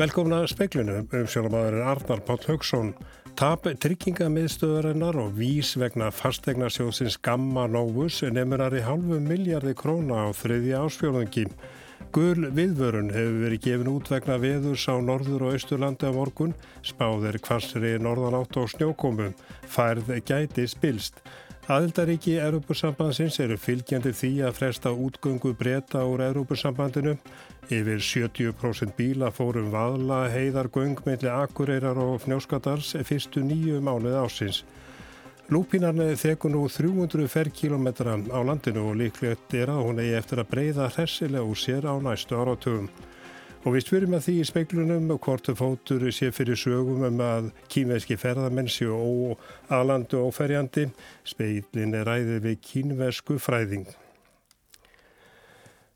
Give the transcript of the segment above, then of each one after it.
Velkomna speiklinu um sjálfmaðurinn Arnar Páll Haugsson. Tap tryggingamiðstöðarinnar og vís vegna fastegnarsjóðsins Gamma Novus nefnurar í halvu miljardi króna á þriðja ásfjörðungi. Gul viðvörun hefur verið gefin út vegna veðurs á norður og austurlandi á morgun, spáðir kvassri norðanátt og snjókomum, færð gæti spilst. Aðildaríki Európusambandsins eru fylgjandi því að fresta útgöngu breyta úr Európusambandinu. Yfir 70% bíla fórum vaðla heiðargöng meðli akureyrar og fnjóskadals fyrstu nýju mánuð ásins. Lúpínarni þekur nú 300 ferrkilometra á landinu og líklegt er að hún eigi eftir að breyða hressilega úr sér á næstu áratugum. Og við spyrum að því í speiklunum hvort fótur sé fyrir sögum um að kínveski ferðamenn séu aðlandu óferjandi. Speiklin er ræðið við kínvesku fræðing.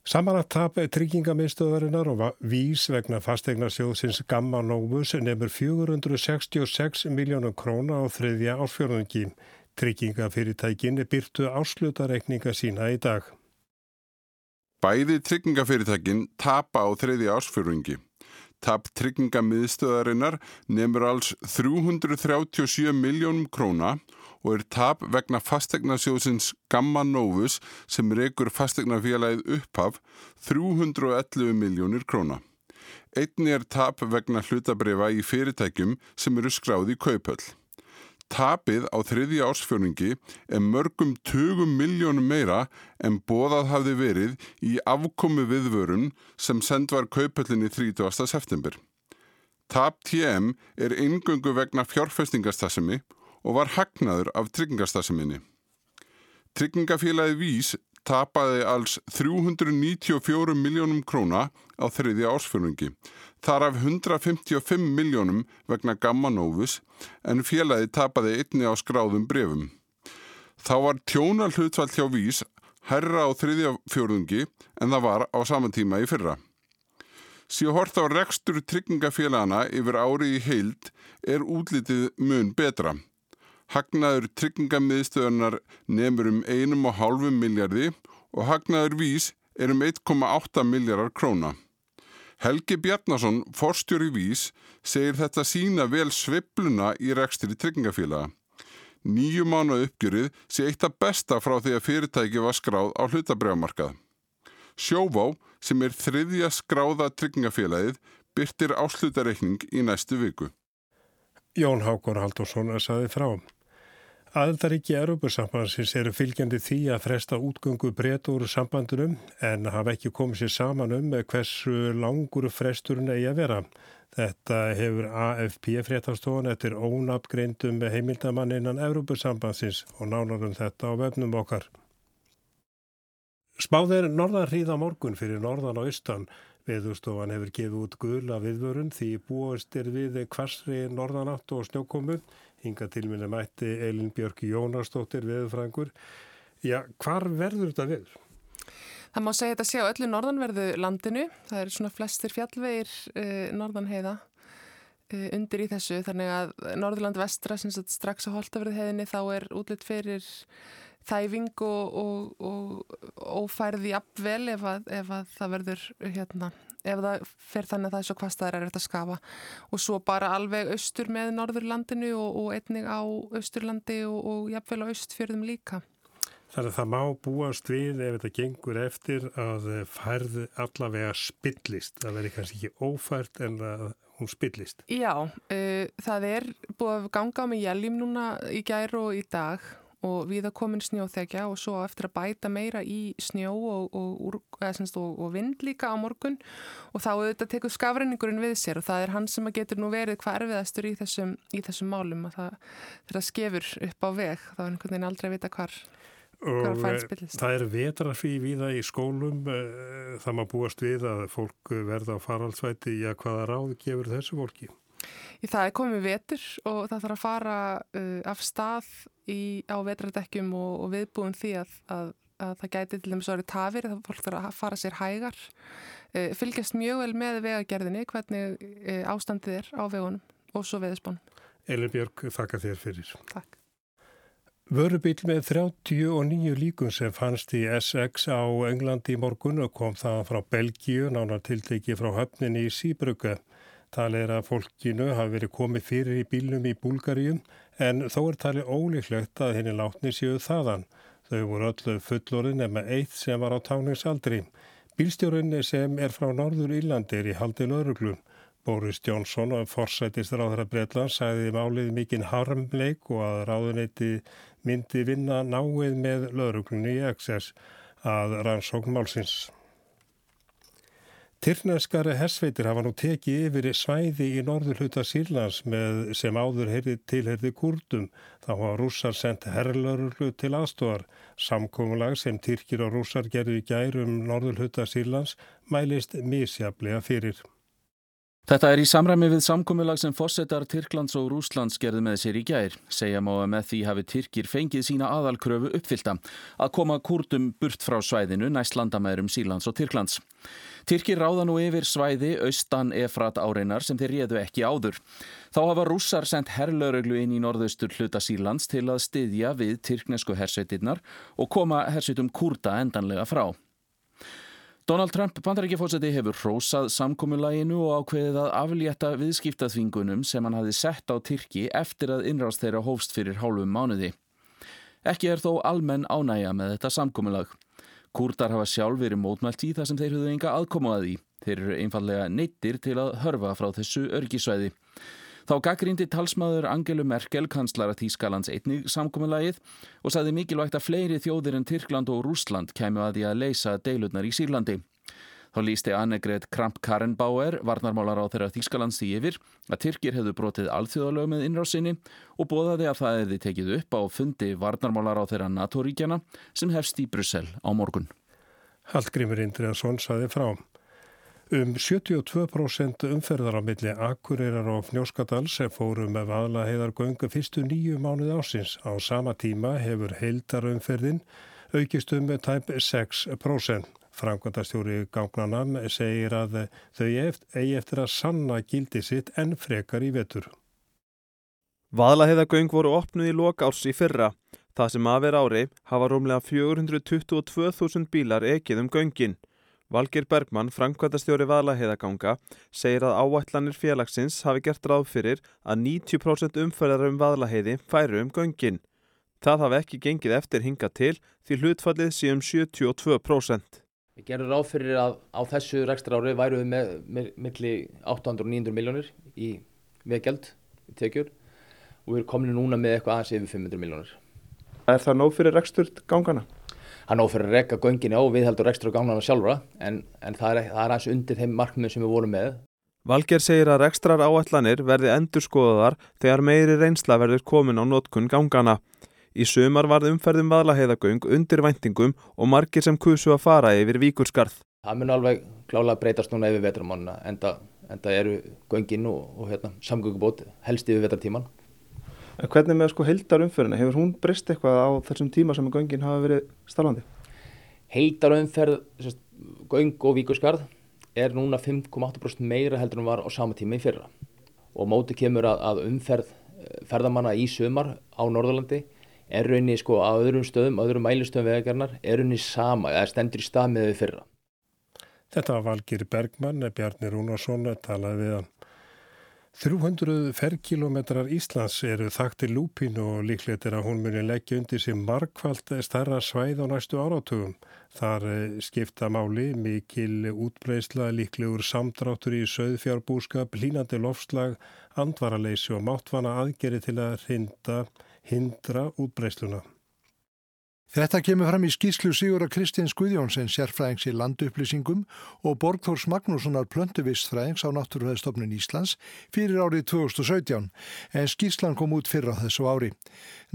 Samanlagt tap tryggingamiðstöðarinnar og vís vegna fastegnarsjóðsins Gamma Novus nefnur 466 miljónum króna á þriðja ásfjörðungi. Tryggingafyrirtækin byrtu áslutareikninga sína í dag. Bæði tryggingafyrirtækin tapa á þriði ásfjörungi. Tap tryggingamiðstöðarinnar nefnur alls 337 miljónum króna og er tap vegna fastegnasjóðsins Gamma Novus sem rekur fastegnafélagið upphaf 311 miljónir króna. Einni er tap vegna hlutabrifa í fyrirtækjum sem eru skráði í kaupöll. Tapið á þriði ársfjörningi er mörgum 20 miljónum meira en bóðað hafði verið í afkomi viðvörun sem send var kaupöllinni 30. september. Tap TM er eingöngu vegna fjárfestingastassemi og var hagnaður af tryggingastaseminni. Tryggingafélagi Vís tapaði alls 394 miljónum króna á þriði ársfjörningi. Þar af 155 miljónum vegna Gamma Novus en félagi tapaði einni á skráðum brefum. Þá var tjónal hlutvall hjá Vís herra á þriðja fjörðungi en það var á saman tíma í fyrra. Síðan hort á rekstur tryggingafélagana yfir ári í heild er útlitið mun betra. Hagnaður tryggingamiðstöðunar nefnur um 1,5 miljardi og hagnaður vís er um 1,8 miljardar króna. Helgi Bjarnason, forstjóri vís, segir þetta sína vel svepluna í rekstri tryggingafélaga. Nýju mánu uppgjörið sé eitt af besta frá því að fyrirtæki var skráð á hlutabrjámarkað. Sjóvá, sem er þriðja skráða tryggingafélagið, byrtir áslutareikning í næstu viku. Jón Hákon Haldursson saði frá. Aðaldaríki Európusambansins eru fylgjandi því að fresta útgöngu breyta úr sambandunum en hafa ekki komið sér saman um hversu langur fresturinn eigi að vera. Þetta hefur AFP fréttastofan eftir ónabgreindum heimildamann innan Európusambansins og nánarum þetta á vefnum okkar. Spáðir norðan hríða morgun fyrir norðan og austan. Veðurstofan hefur gefið út gula viðvörun því búist er við kvarsri norðanátt og snjókomu. Hinga til minna mætti Elin Björk Jónarsdóttir veðurfræðingur. Já, hvar verður þetta viður? Það má segja þetta sé á öllu norðanverðu landinu. Það er svona flestir fjallvegir eh, norðanheiða eh, undir í þessu. Þannig að Norðurland vestra, strax á Holtafröðheiðinni, þá er útlitt fyrir þæfing og, og, og ófærði jafnvel ef, að, ef að það verður hérna, ef það fer þannig að það er svo hvað staðar er þetta að skafa og svo bara alveg austur með Norðurlandinu og, og einnig á austurlandi og jafnvel á austfjörðum líka. Þannig að það má búast við ef þetta gengur eftir að færð allavega spillist. Það verður kannski ekki ófært en að hún spillist. Já, uh, það er búið að ganga mig jæljum núna í gær og í dag og við að komin snjóþekja og svo eftir að bæta meira í snjó og, og, og, og vind líka á morgun. Og þá auðvitað tekur skafræningurinn við sér og það er hann sem getur nú verið hvað erfiðastur í þessum, í þessum málum og það, það skefur upp á veg þá er einhvern veginn aldrei að vita hvar og eh, það er vetrafí viða í skólum eh, það má búast við að fólk verða á faraldsvæti í að hvaða ráð gefur þessu fólki Í það er komið vetur og það þarf að fara uh, af stað í, á vetradekkjum og, og viðbúin því að, að, að það gæti til dæmis árið tafir það fólk þarf að fara sér hægar. Uh, fylgjast mjög vel með vegagerðinni hvernig uh, ástandið er á vegunum og svo veðisbón Elin Björg, þakka þér fyrir. Takk. Vörubíl með 39 líkun sem fannst í SX á Englandi í morgun og kom það frá Belgíu, nánar tilteki frá höfninni í Síbrugge. Talið er að fólkinu hafi verið komið fyrir í bílnum í Búlgaríum en þó er talið ólíklegt að henni látni séu þaðan. Þau voru öllu fullorinn nema eitt sem var á táningsaldri. Bílstjórinni sem er frá Norður Írlandi er í haldi lögruglum. Boris Johnson og forsætist ráðara Breitland sagði málið mikinn harmleik og að ráðuneyti myndi vinna náið með lögruglunni í XS að rannsókn málsins. Tyrneskari hersveitir hafa nú tekið yfir svæði í norður hluta Sýrlands með sem áður heyrði tilherði kurdum. Þá hafa rússar sendt herrlörlu til aðstofar. Samkómulag sem Tyrkir og rússar gerði í gærum norður hluta Sýrlands mælist misjaflega fyrir. Þetta er í samræmi við samkomiðlag sem fósettar Tyrklands og Rúslands gerði með sér í gær. Segja má að með því hafi Tyrkir fengið sína aðalkröfu uppfylta að koma kurdum burt frá svæðinu næst landamærum Sílands og Tyrklands. Tyrkir ráða nú yfir svæði austan Efrat áreinar sem þeir réðu ekki áður. Þá hafa rússar sendt herrlauröglu inn í norðaustur hluta Sílands til að styðja við tyrknesku hersveitirnar og koma hersveitum kurda endanlega frá. Donald Trump bandarækjafótseti hefur hrósað samkomiðlæginu og ákveðið að aflétta viðskiptaþvingunum sem hann hafi sett á Tyrki eftir að innrást þeirra hófst fyrir hálfum mánuði. Ekki er þó almenn ánægja með þetta samkomiðlag. Kúrdar hafa sjálf verið mótmælt í það sem þeir höfðu enga aðkomaði. Þeir eru einfallega neittir til að hörfa frá þessu örgisvæði. Þá gaggrindi talsmaður Angelu Merkel, kanslara Þýskalands einnig samkominnlagið og saði mikilvægt að fleiri þjóðir en Tyrkland og Rúsland kemur að því að leysa deilurnar í Sýrlandi. Þá lísti Annegret Kramp-Karrenbauer, varnarmálar á þeirra Þýskalands því yfir, að Tyrkir hefðu brotið alþjóðalög með innrásinni og bóðaði að það hefði tekið upp á fundi varnarmálar á þeirra NATO-ríkjana sem hefst í Brussel á morgun. Hallgrímur Indriðarsson saði frá. Um 72% umferðar á milli Akureyrar og Fnjóskadal sem fóru með vaðla heiðargöngu fyrstu nýju mánuði ásins. Á sama tíma hefur heildarumferðin aukist um tæp 6%. Framkvæmdastjóri gangnanam segir að þau eigi eftir að sanna gildi sitt en frekar í vetur. Vaðlaheiðagöng voru opnuð í lok árs í fyrra. Það sem aðver ári hafa rúmlega 422.000 bílar ekið um göngin. Valgir Bergmann, framkvæmtastjóri Valaheðaganga, segir að áætlanir félagsins hafi gert ráð fyrir að 90% umferðar um Valaheiði færu um göngin. Það hafi ekki gengið eftir hinga til því hlutfallið sé um 72%. Við gerum ráð fyrir að á þessu rekstra ári væru við með, með milli 800 og 900 miljónir í veðgjald í tekjur og við erum komin núna með eitthvað aðeins yfir 500 miljónir. Er það nóg fyrir rekstur gangana? Hann áfyrir að rekka göngin á við heldur ekstra gána sjálfra en, en það er, það er aðeins undir þeim markmið sem við vorum með. Valger segir að rekstrar áætlanir verði endur skoðaðar þegar meiri reynsla verður komin á notkun gangana. Í sumar varð umferðum vaðlaheiðagöng undir væntingum og margir sem kusu að fara yfir víkurskarð. Það mun alveg klálega breytast núna yfir vetramánuna en það eru göngin og, og hérna, samgöngubót helst yfir vetartíman. En hvernig með sko heildarumferðina, hefur hún breyst eitthvað á þessum tíma sem göngin hafa verið starfandi? Heildarumferð, göng og víkurskarð er núna 5,8% meira heldur en var á sama tíma í fyrra. Og móti kemur að, að umferð eh, ferðamanna í sömar á Norðurlandi er rauninni sko á öðrum stöðum, öðrum mælustöðum vegagarnar, er rauninni sama, eða stendur í stað með þau fyrra. Þetta var Valgir Bergmann, Bjarni Rúnarsson talaði við hann. 300 ferrkilometrar Íslands eru þakti lúpínu og líklegt er að hún muni leggja undir sig markvallt starra svæð á næstu áratugum. Þar eh, skipta máli mikil útbreysla, líklegur samdráttur í söðfjárbúskap, línandi lofslag, andvaraleysi og máttvanna aðgeri til að hindra, hindra útbreysluna. Þetta kemur fram í skýslu Sigurða Kristins Guðjónsson sérfræðings í landupplýsingum og Borgþórs Magnússonar plöntuvistfræðings á Náttúrufæðistofnun Íslands fyrir árið 2017 en skýslan kom út fyrra þessu ári.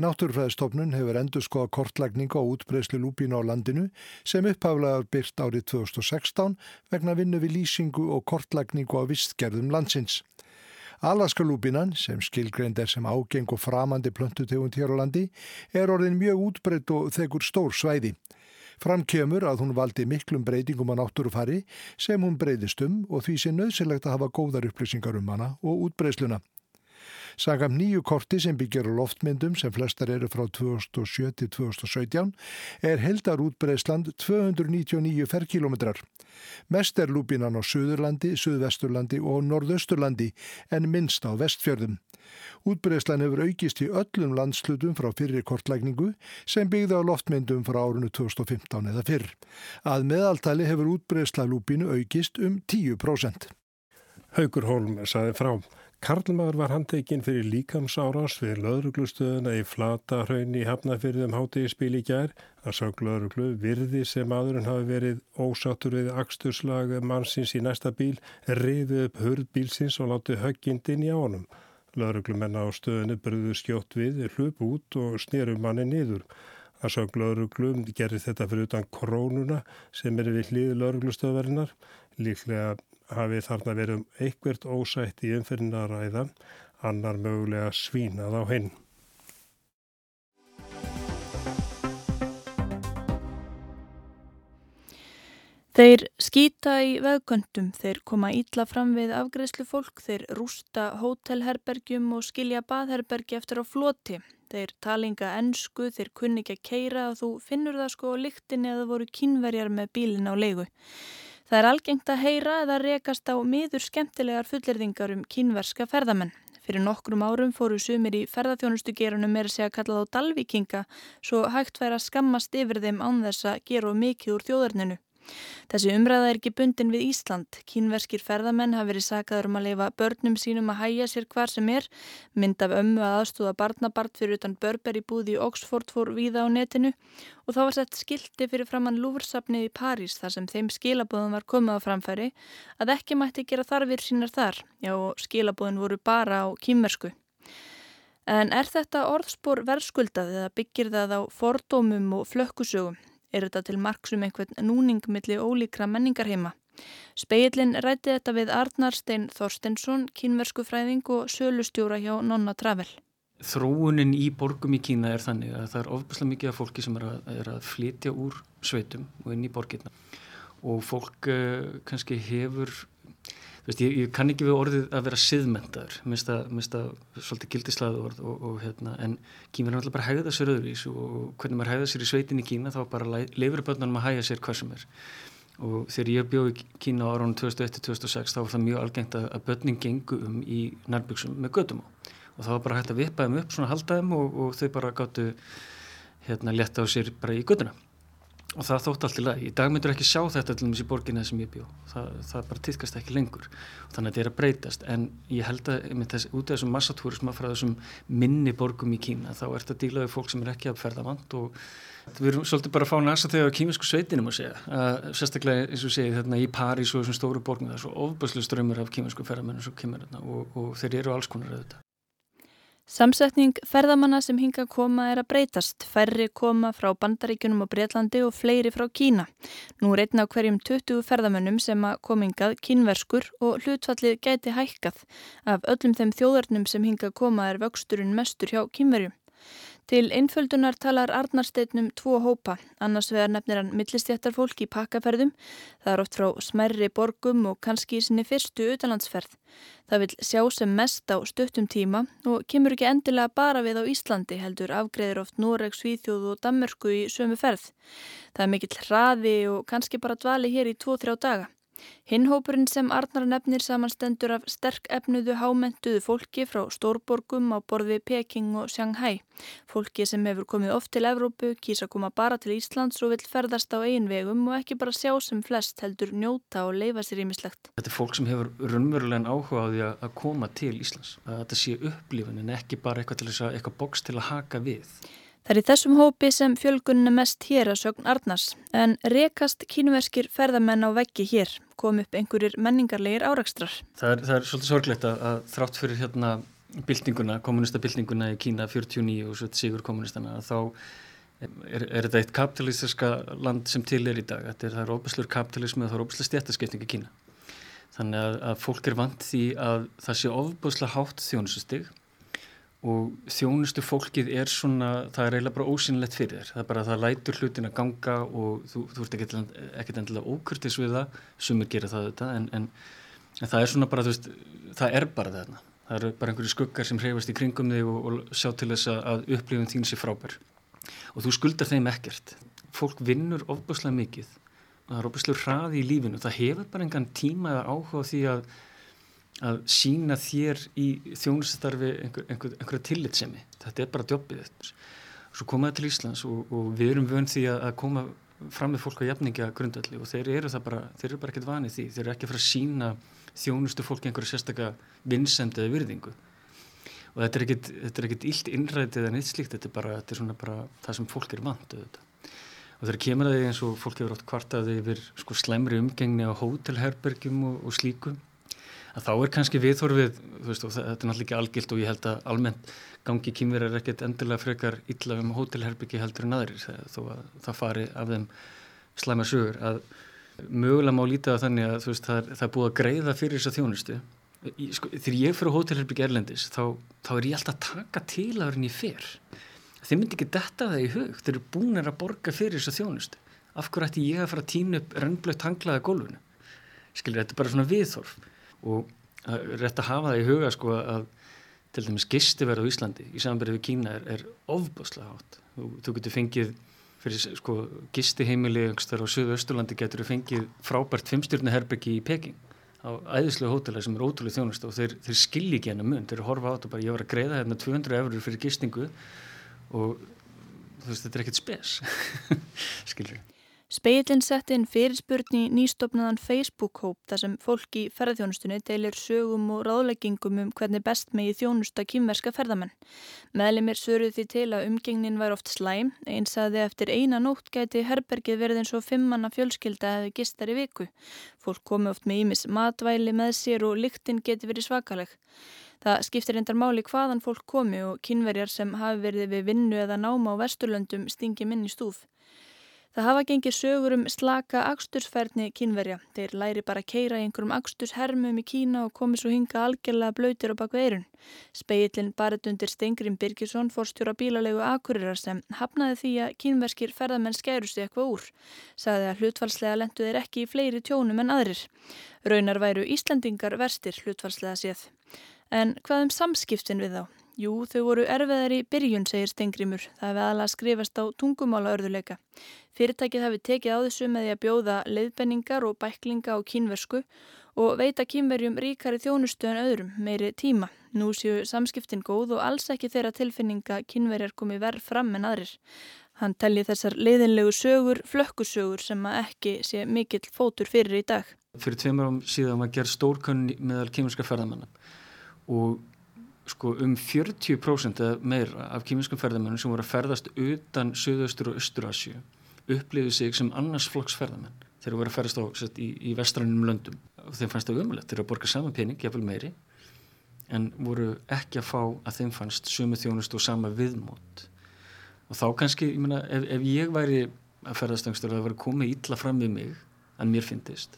Náttúrufæðistofnun hefur endur skoða kortlagninga og útbreyslu lúpína á landinu sem upphaflega byrt árið 2016 vegna vinnu við lýsingu og kortlagningu á vistgerðum landsins. Alaskalúpinan, sem skilgreynd er sem ágeng og framandi plöntutegund hér á landi, er orðin mjög útbreytt og þegur stór svæði. Fram kemur að hún valdi miklum breytingum á náttúrufari sem hún breyðist um og því sé nöðsilegt að hafa góðar upplýsingar um hana og útbreysluna. Sagam nýju korti sem byggjar á loftmyndum sem flestar eru frá 2007 til 2017 er heldar útbreysland 299 ferkilometrar. Mest er lúpinan á Suðurlandi, Suðvesturlandi og Norðausturlandi en minnst á vestfjörðum. Útbreyslan hefur aukist í öllum landslutum frá fyrri kortlækningu sem byggði á loftmyndum frá árunnu 2015 eða fyrr. Að meðaltali hefur útbreysla lúpinu aukist um 10%. Haugur Holm saði frá. Karlmaður var handtekinn fyrir líkamsárás við lauruglustöðuna í flata hraun í hafnafyrðum hátegispíl í gær. Það sá lauruglu virði sem maðurinn hafi verið ósáttur við axturslag mannsins í næsta bíl, riði upp hurð bílsins og láti höggindinn í ánum. Lauruglumenn á stöðinu bröðu skjótt við, hlup út og snýru manni niður. Það sá lauruglum gerir þetta fyrir utan krónuna sem er við hlið lauruglustöðvarinnar. Líklega hafi þarna verið um einhvert ósætt í umferðina að ræða, annar mögulega svínað á hinn. Þeir skýta í veðgöndum, þeir koma ítla fram við afgreðslu fólk, þeir rústa hótelherbergjum og skilja baðherbergi eftir á floti. Þeir talinga ennsku, þeir kunni ekki að keira og þú finnur það sko að það voru kínverjar með bílin á leigu. Það er algengt að heyra eða rekast á miður skemmtilegar fullirðingar um kínverska ferðamenn. Fyrir nokkrum árum fóru sumir í ferðarþjónustu gerunum með að segja að kalla þá dalvíkinga svo hægt væri að skammast yfir þeim án þess að gera mikið úr þjóðarninu. Þessi umræða er ekki bundin við Ísland. Kínverskir ferðamenn hafi verið sagaður um að leifa börnum sínum að hæja sér hvar sem er. Mynd af ömmu að aðstúða barnabart fyrir utan Börber í búði í Oxford fór víða á netinu og þá var sett skildi fyrir framann Lúfursafnið í París þar sem þeim skilabóðum var komið á framfæri að ekki mætti gera þarfir sínar þar. Já, skilabóðin voru bara á kínversku. En er þetta orðspor verðskuldað eða byggir það á fordómum og flökkusögum? Er þetta til marksum einhvern núningmiðli ólíkra menningarheima? Speillin ræti þetta við Arnar Stein Þorstensson, kínversku fræðing og sölustjóra hjá Nonna Travel. Þróunin í borgum í Kína er þannig að það er ofbúslega mikið af fólki sem er að, er að flytja úr sveitum og inn í borgirna og fólk uh, kannski hefur Veist, ég, ég kann ekki við orðið að vera siðmentaður, minnst að svolítið gildislaðu orð og, og hérna, en Kína er náttúrulega bara að hægða sér öðruvís og hvernig maður hægða sér í sveitin í Kína þá bara leifur börnunum að hægja sér hvað sem er. Og þegar ég bjóð í Kína á árunum 2001-2006 þá var það mjög algengt að, að börnin gengu um í nærbyggsum með gödum á. Og það var bara hægt að vippa þeim upp, svona halda þeim og, og þau bara gáttu hérna leta á sér bara í göduna og það þótt allt í lagi. Í dag myndur ekki sjá þetta til dæmis í borginna sem ég bjó. Það, það bara týðkast ekki lengur. Þannig að þetta er að breytast. En ég held að þess, út af þessum massatúrisma frá þessum minni borgum í Kína þá ert að díla við fólk sem er ekki að ferða vant og við erum svolítið bara að fá næsta þegar kímisku sveitinum að segja. Sérstaklega eins og segið þarna í París og þessum stóru borgum það er svo ofbæslu strömmur af kímisku þarna og, og þeir eru alls konar auðvitað. Samsetning ferðamanna sem hinga koma er að breytast. Færri koma frá bandaríkunum og Breitlandi og fleiri frá Kína. Nú reyna á hverjum 20 ferðamannum sem að komingað kínverskur og hlutfallið gæti hækkað. Af öllum þeim þjóðarnum sem hinga koma er vöxturinn mestur hjá kínverjum. Til einföldunar talar Arnarsteitnum tvo hópa, annars vegar nefnir hann millistjættarfólk í pakkaferðum, það er oft frá smerri borgum og kannski í sinni fyrstu utanlandsferð. Það vil sjá sem mest á stuttum tíma og kemur ekki endilega bara við á Íslandi heldur afgreðir oft Noreg, Svíþjóð og Dammersku í sömu ferð. Það er mikill hraði og kannski bara dvali hér í 2-3 daga. Hinnhópurinn sem Arnar nefnir samanstendur af sterk efnuðu hámentuðu fólki frá stórborgum á borði Peking og Shanghai. Fólki sem hefur komið oft til Evrópu, kýsa koma bara til Íslands og vil ferðast á einvegum og ekki bara sjá sem flest heldur njóta og leifa sér ímislegt. Þetta er fólk sem hefur raunverulegan áhuga á því að koma til Íslands. Að þetta sé upplifin en ekki bara eitthvað, að, eitthvað boks til að haka við. Það er í þessum hópi sem fjölgunni mest hér að sögn Arnars, en rekast kínverskir ferðamenn á veggi hér kom upp einhverjir menningarlegir árakstrar. Það er, það er svolítið sorglegt að, að þrátt fyrir hérna byltinguna, kommunistabyltinguna í Kína 49 og svo sigur kommunistana, þá er, er þetta eitt kapitalistiska land sem til er í dag. Er, það er óbæslur kapitalismi og það er óbæslega stjættaskipting í Kína. Þannig að, að fólk er vant því að það sé ofbúslega hátt þjónusustig og þjónustu fólkið er svona, það er eiginlega bara ósynlegt fyrir þér, það er bara að það lætur hlutin að ganga og þú, þú ert ekkert endilega ókurtis við það, sumir gera það þetta en, en, en það er svona bara, veist, það er bara þarna, það eru bara einhverju skuggar sem hreyfast í kringum þig og, og sjá til þess að upplifun þín sé frábær. Og þú skuldar þeim ekkert. Fólk vinnur ofbúslega mikið. Og það er ofbúslega hraði í lífinu. Það hefur bara engan tíma eða áhuga því að, að sína þér í þjónustarfi einhver, einhver, einhverja tillitsemi þetta er bara jobbið þetta svo komaði til Íslands og, og við erum vönd því að, að koma fram með fólk á jafninga grundalli og þeir eru það bara, þeir eru bara ekkert vanið því, þeir eru ekki að fara að sína þjónustu fólki einhverju sérstakka vinsend eða virðingu. Og þetta er ekkert, þetta er ekkert illt innrætið en eitt slíkt, þetta er bara, þetta er svona bara það sem fólk er vant auðvitað. Og þegar kemur það eins og fólk hefur átt kvartaði yfir sko slemri umgengni á hótelherbergjum og, og slíku að þá er kannski viðþorfið veist, og þetta er náttúrulega ekki algilt og ég held að almennt gangi kýmverðar ekkert endilega frekar illa um hótelherbyggi heldur en aðrir þó að það fari af þeim slæma sögur. Að mögulega má lítið að þannig að veist, það, er, það er búið að greiða fyrir þessa þjónustu. Sko, þegar ég fyrir hótelherbyggi erlendis þá, þá er ég alltaf að taka til að verðin ég fer. Þeir myndi ekki detta það í hug þeir eru búin að borga fyrir þessa þjónustu. Af hverju ætti ég að fara að týna upp rönnblögt hanglaða gólfinu? Skilur þetta er bara svona viðþorf og rétt að hafa það í huga sko að til dæmis gistiverð á Íslandi í samanbyrju við Kína er, er ofbáslega hátt. Þú, þú getur fengið fyrir sko gistiheimili á Suðu Östurlandi getur þú fengið frábært fimmstjórnaherbyggi í Peking á æðislega hótela sem er ótrúlega þjónust og þeir, þeir skilji ekki hennar mun, þeir horfa á þetta bara ég var að greiða hérna 200 eurur fyrir gistingu og þú veist þetta er ekkert spes skilur ég. Speilin sett inn fyrirspurn í nýstofnaðan Facebook-hóp þar sem fólk í ferðarþjónustunni deilir sögum og ráðleggingum um hvernig best megi þjónusta kýmverska ferðamenn. Meðlimir söruð því til að umgengnin var oft slæm, eins að þið eftir eina nótt gæti herbergið verið eins og fimmanna fjölskylda eða gistar í viku. Fólk komi oft með ímis matvæli með sér og lyktinn geti verið svakaleg. Það skiptir endar máli hvaðan fólk komi og kynverjar sem hafi verið við vinnu eða náma á vesturlöndum stingi minni stúf. Það hafa gengið sögur um slaka akstursferðni kínverja. Þeir læri bara að keira einhverjum akstushermum í Kína og komi svo hinga algjörlega blöytir á baku eirun. Speillin barð undir Stengrim Birgisson fórstjóra bílalegu akurirar sem hafnaði því að kínverskir ferðamenn skæru sig eitthvað úr. Saði að hlutfalslega lendu þeir ekki í fleiri tjónum en aðrir. Raunar væru Íslandingar verstir hlutfalslega séð. En hvað um samskiptin við þá? Jú, þau voru erfiðar í byrjun, segir Stengrimur. Það hefði aðalega skrifast á tungumála örðuleika. Fyrirtækið hefði tekið á þessu með því að bjóða leiðbenningar og bæklinga á kínversku og veita kínverjum ríkari þjónustu en öðrum, meiri tíma. Nú séu samskiptin góð og alls ekki þeirra tilfinninga kínverjar komi verð fram en aðrir. Hann telli þessar leiðinlegu sögur, flökkusögur sem ekki sé mikill fótur fyrir í dag. Fyrir tveimur ám síðan var gerð stórkönn meðal kínverska ferðamanna og sko um 40% eða meira af kýminskum ferðamennum sem voru að ferðast utan Suðaustur og Östurasju upplýðu sig sem annars flokks ferðamenn. Þeir voru að ferðast á sett, í, í vestrænum löndum. Og þeim fannst það umulett þeir eru að borga sama pening, jáfnvel meiri en voru ekki að fá að þeim fannst sumu þjónust og sama viðmót. Og þá kannski, ég meina, ef, ef ég væri að ferðast angstur og það væri komið ítla fram við mig en mér finnist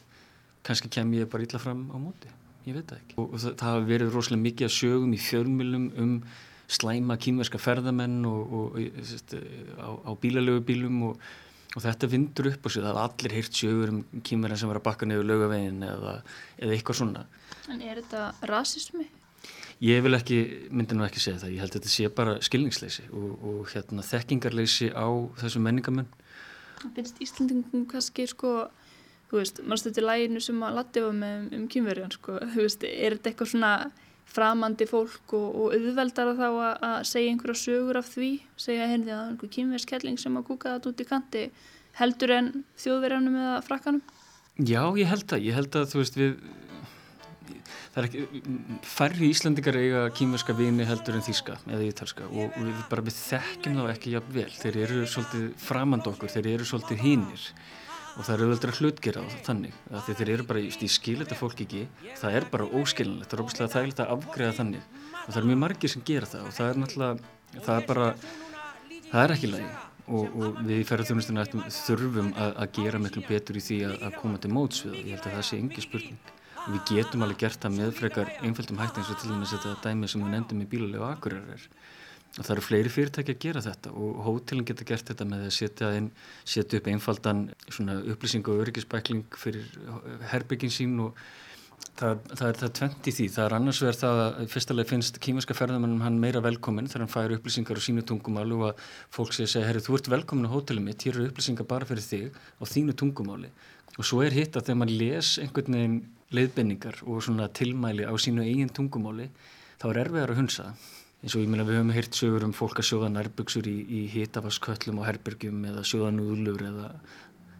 kannski kem ég bara ítla fram á móti ég veit það ekki. Og það, það hafa verið rosalega mikið að sögum í fjölmjölum um slæma kýmverska ferðamenn og, og, og á, á bílalögu bílum og, og þetta vindur upp og sér það er allir heyrt sögur um kýmverðin sem var að bakka nefnir lögavegin eða, eða eitthvað svona. En er þetta rasismi? Ég vil ekki, myndi nú ekki segja það. Ég held að þetta sé bara skilningsleysi og hérna, þekkingarleysi á þessu menningamenn Það finnst Íslandingum kannski sko þú veist, mannstu til læginu sem að Latti var með um, um kynverjan, sko, þú veist, er þetta eitthvað svona framandi fólk og, og auðveldar þá að, að segja einhverja sögur af því, segja henni að það er einhver kynverskelling sem að kúka þetta út í kanti heldur en þjóðverjanum eða frakkanum? Já, ég held að, ég held að, þú veist, við það er ekki, færri Íslandikar eiga kýmverska vini heldur en þíska eða ítalska og við bara við þekkjum þá ekki jafn vel, þeir eru svolítið framand okkur, þeir eru svolítið hínir og það eru auðvitað hlutgera á þannig að þeir eru bara, ég skil þetta fólk ekki það er bara óskilinlegt, það er óbúslega þægilegt að afgreða þannig. Og það er mjög margir sem gera það og það er náttúrulega það er bara, það er ekki lægi og, og við í ferðarþjónustunum þurfum að, að gera miklu betur í því að, að koma til móts við og ég held að það sé engi spurning. Og við getum alveg gert það með frekar einföldum hætti eins og til dæmis þetta dæmi sem við nefndum í bílulega akkurar og það eru fleiri fyrirtæki að gera þetta og hótelin getur gert þetta með að setja, inn, setja upp einfaldan upplýsing og öryggisbækling fyrir herbyggin sín og, Það, það er það tvent í því. Það er annars vegar það að fyrstulega finnst kýmerska ferðamennum hann meira velkominn þegar hann fær upplýsingar á sínu tungumáli og að fólk að segja, herru, þú ert velkominn á hótelið mitt, hér eru upplýsingar bara fyrir þig á þínu tungumáli. Og svo er hitt að þegar maður les einhvern veginn leiðbenningar og tilmæli á sínu eigin tungumáli, þá er erfiðar að hunsa. Eins og ég meina við höfum hýrt sögur um fólk að sjóða nærbyggsur í, í hitavasköllum og herbergjum eða sjóða núðlur eða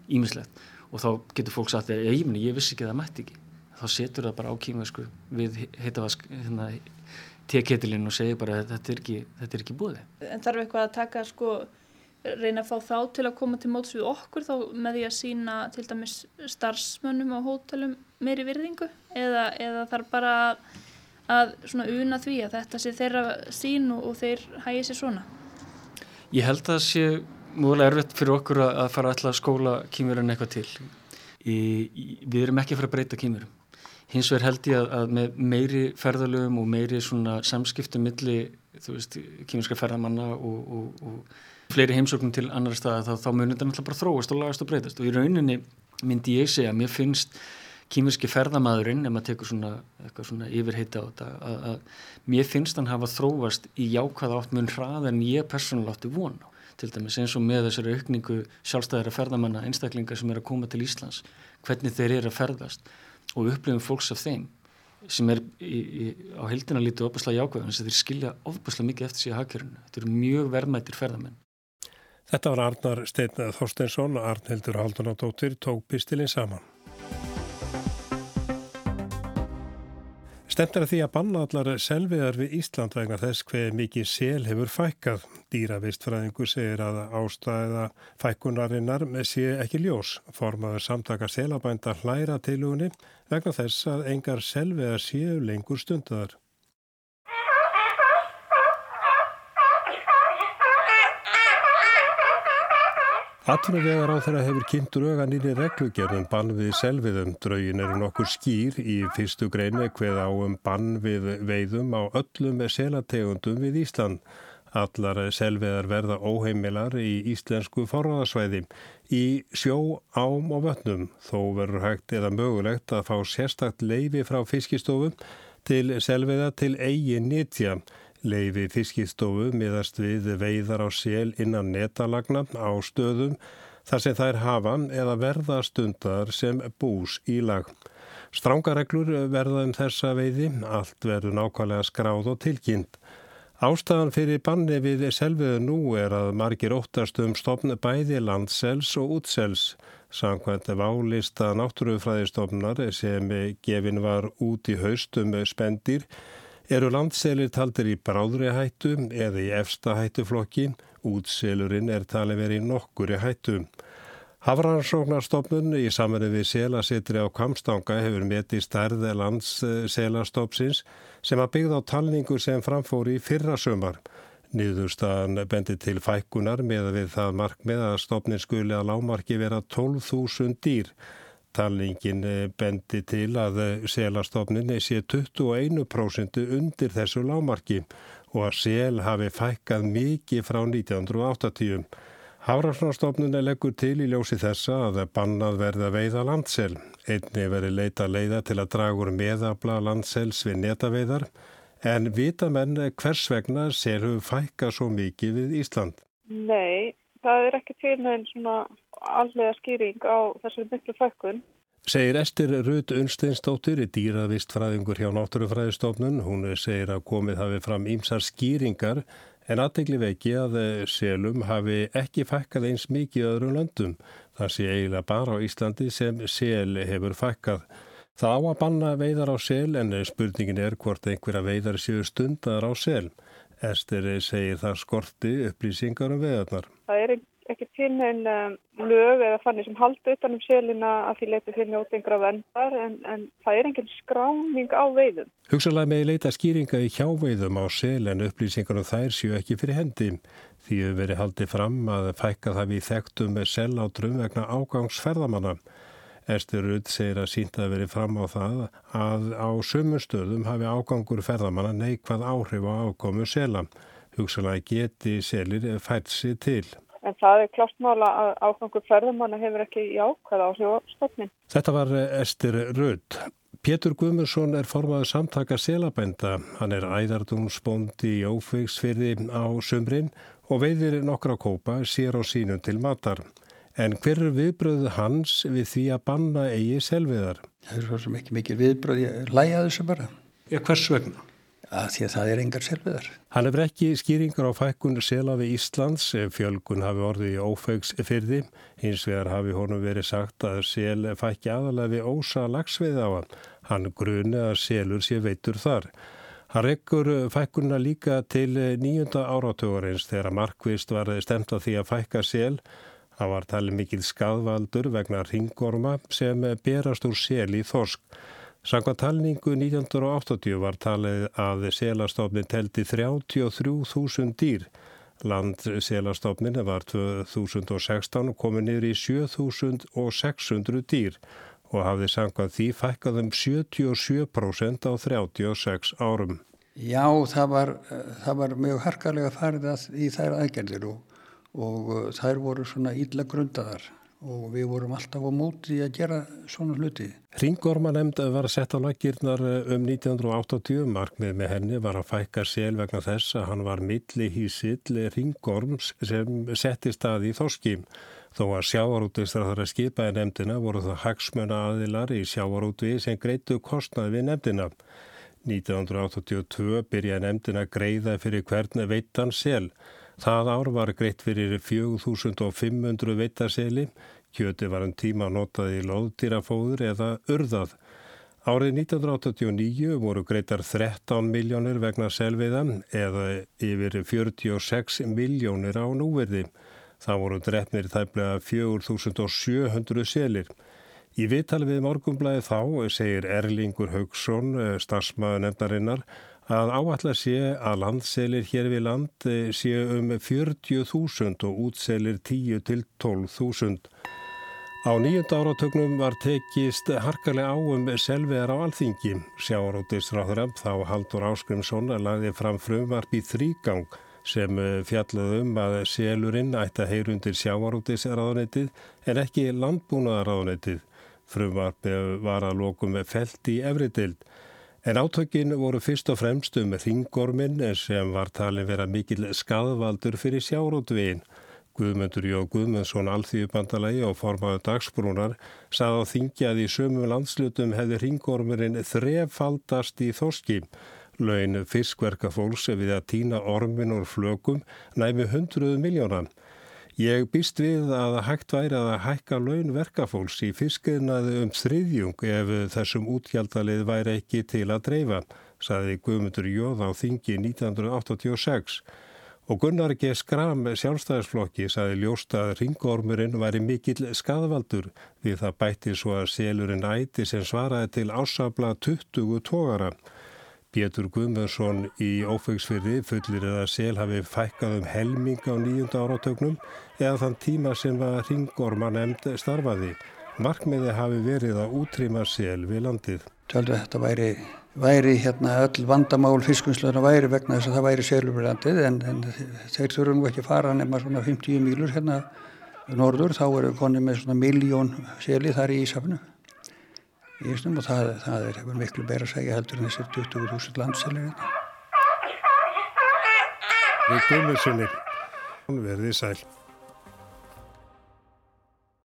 ímislegt og þá getur fólk sagt að ég, ég vissi ekki að það mætti ekki. Þá setur það bara á kýmversku við heitavask hérna, teketilinn og segir bara að þetta er ekki, þetta er ekki búið. En þarf eitthvað að taka sko, reyna að fá þá til að koma til móts við okkur þá með því að sína til dæmis starfsmönnum á hótelum meiri virðingu? Eða, eða þarf bara að svona una því að þetta sé þeirra sín og þeir hægir sér svona? Ég held að það sé múlega erfitt fyrir okkur að fara alltaf að skóla kýmverðin eitthvað til. Í, í, við erum ekki að fara að breyta kýmverðum hins vegar held ég að, að með meiri ferðalögum og meiri svona samskiptum milli, þú veist, kýminska ferðamanna og, og, og fleiri heimsóknum til annar staða þá, þá munir þetta náttúrulega bara þróast og lagast og breytast og í rauninni myndi ég segja að mér finnst kýminski ferðamadurinn, ef maður tekur svona, svona yfirheita á þetta, að, að mér finnst hann hafa þróast í jákvæða átt mun hrað en ég persónulega átti vona til dæmis eins og með þessari aukningu sjálfstæðara ferðamanna, einstaklingar sem er að koma til Íslands, hvernig þeir eru að ferðast og upplifum fólks af þeim sem er í, í, á heldina lítið opaslega jákvæðan þess að þeir skilja ofaslega mikið eftir síðan hagkjörinu. Þetta eru mjög verðmættir ferðamenn. Þetta var Arnar Steinn Þorsteinsson og Arnhildur Haldunadóttir tók pistilinn saman. Stemt er að því að banna allar selviðar við Ísland vegna þess hver mikið sel hefur fækkað. Dýravistfræðingur segir að ástæða fækkunarinnar sé ekki ljós. Formaður samtaka selabænda hlæra tilugunni vegna þess að engar selviðar séu lengur stundaðar. Atvinnuvegar á þeirra hefur kynnt dröga nýri reglugerðum bann við selviðum. Draugin eru nokkur skýr í fyrstu greinu hveð á um bann við veiðum á öllum selategundum við Ísland. Allar selviðar verða óheimilar í íslensku forraðasvæði. Í sjó, ám og vötnum þó verður hægt eða mögulegt að fá sérstakt leifi frá fiskistofum til selviða til eigin nýtja. Leifi fiskistofu miðast við veiðar á sél innan netalagna á stöðum þar sem þær hafa eða verða stundar sem bús í lag. Strángareglur verða um þessa veiði, allt verður nákvæmlega skráð og tilkynnt. Ástæðan fyrir banni við selviðu nú er að margir óttast um stopn bæði landsels og útsels. Samkvæmt válista náttúrufræðistofnar sem gefin var út í haustum spendir eru landselir taldir í bráðri hættu eða í efsta hættuflokki, útselurinn er talið verið í nokkuri hættu. Hafrannsóknarstofnun í samverði við selasetri á Kamstanga hefur metið stærði landsselastofnsins sem að byggða á talningu sem framfóri í fyrra sömar. Nýðurstaðan bendi til fækkunar með við það markmið að stofnin skuli að lámarki vera 12.000 dýr. Talningin eh, bendi til að eh, selastofnin sé 21% undir þessu lámarki og að sel hafi fækkað mikið frá 1980. Hafrafsnárstofnun leggur til í ljósi þessa að bannað verða veiða landsel. Einni veri leita leiða til að draga úr meðabla landsels við netaveiðar en vita menn hvers vegna sel hefur fækkað svo mikið við Ísland? Nei, það er ekki til með einn svona allega skýring á þessari miklu fækkun. Segir Estir Rut Unsteinsdóttir í dýravistfræðingur hjá Náttúrufræðistofnun. Hún segir að komið hafi fram ímsar skýringar en aðtegli veiki að selum hafi ekki fækkað eins mikið öðrum löndum. Það sé eiginlega bara á Íslandi sem sel hefur fækkað. Það á að banna veiðar á sel en spurningin er hvort einhverja veiðar séu stundar á sel. Estir segir það skorti upplýsingar um veðarnar. Það er ekki til en um, lög eða þannig sem haldi utanum selina að því leiti fyrir njótingra vendar en, en það er engin skráning á veiðum. Hugsalega með leita skýringa í hjáveiðum á sel en upplýsingar um þær séu ekki fyrir hendi. Því hefur verið haldið fram að fækka það við þekktum með selátrum vegna ágangsferðamanna. Esturud segir að sínta að verið fram á það að á sömum stöðum hafi ágangur ferðamanna neikvað áhrif á ákomu sela. Hugsalega geti selir fært sér til. En það er klostmála að áfangur ferðamanna hefur ekki jákvæða á hljóðstofnin. Þetta var Estir Rödd. Pétur Guðmundsson er formaður samtaka selabænda. Hann er æðardúnsbóndi í ófeigsfyrði á sömrin og veiðir nokkra kópa sér á sínum til matar. En hver er viðbröðu hans við því að banna eigi selviðar? Það er svo sem ekki mikil viðbröð, ég læja þessu bara. Já, hvers vegna? Að því að það er engar selviðar. Hann hefur ekki skýringar á fækkun sela við Íslands fjölgun hafi orðið í ófegsfyrði. Hins vegar hafi honum verið sagt að sel fækki aðalega við ósa lagsveið á hann. Hann gruni að selur sé veitur þar. Hann rekkur fækkunna líka til nýjunda áratögarins þegar markvist var stemt að því að fækka sel. Það var talið mikil skadvaldur vegna ringorma sem berast úr sel í þorsk. Sangvað talningu 1980 var talið að selastofnin teldi 33.000 dýr. Landselastofnin var 2016 komið niður í 7.600 dýr og hafði sangvað því fækkað um 77% á 36 árum. Já, það var, það var mjög harkalega farið í þær aðgerðir og, og þær voru svona ílla grundaðar og við vorum alltaf á móti að gera svona hluti. Ringormanemnd var sett á lakirnar um 1980. Markmið með henni var að fækka sel vegna þess að hann var milli hísill ringorms sem setti stað í þorskim. Þó að sjávarútistræðara skipaði nefndina voru það hagsmuna aðilar í sjávarútvi sem greitu kostnaði við nefndina. 1982 byrjaði nefndina greiða fyrir hvern veittan sel. Það ár var greitt fyrir 4500 veitarseli, kjöti var um tíma notað í loðdýrafóður eða urðað. Árið 1989 voru greittar 13 miljónir vegna selviða eða yfir 46 miljónir á núverði. Það voru drefnir tæplega 4700 selir. Í viðtal við morgumblæði þá segir Erlingur Haugsson, starfsmaður nefnarinnar, að áallar sé að landselir hér við land eh, sé um 40.000 og útselir 10 til 12.000. Á nýjunda áratögnum var tekist harkalega á um selveðar á alþingi. Sjáarótisráðuram þá Haldur Áskrimsson lagði fram frumvarp í þrýgang sem eh, fjallaðum að selurinn ætti að heyrundir sjáarótisráðunetið en ekki landbúnaðaráðunetið. Frumvarpi var að lokum felt í efridild. En átökin voru fyrst og fremst um ringormin sem var talin vera mikil skadvaldur fyrir sjárótvegin. Guðmundur Jó Guðmundsson alþýðubandalagi og formaðu dagsbrúnar sað á þingi að í sömum landslutum hefði ringormirinn þrefaldast í þorski. Laun fiskverka fólks við að týna ormin úr flökum næmi hundruðu miljónan. Ég býst við að hægt væri að hækka laun verkafólks í fiskiðnaði um þriðjung ef þessum útgjaldalið væri ekki til að dreifa, saði Guðmundur Jóð á þingi 1986. Og Gunnar G. Skram sjálfstæðisflokki saði ljóst að ringormurinn væri mikill skadvaldur við það bætti svo að selurinn æti sem svaraði til ásabla 20 tógara. Pétur Guðmundsson í ófegsfyrði fullir eða sel hafi fækkað um helming á nýjunda áratögnum eða þann tíma sem var ringorma nefnd starfaði. Markmiði hafi verið að útrýma sel við landið. Töldu þetta væri, væri hérna öll vandamál fiskunslöðuna væri vegna þess að það væri selur við landið en, en þeir þurfum ekki fara nema svona 50 mílur hérna norður þá eru konið með svona miljón seli þar í Ísafnu í Ísnum og það, það er miklu beira að segja heldur en þessir 20.000 landselir. Við komum sinni. Verðið sæl.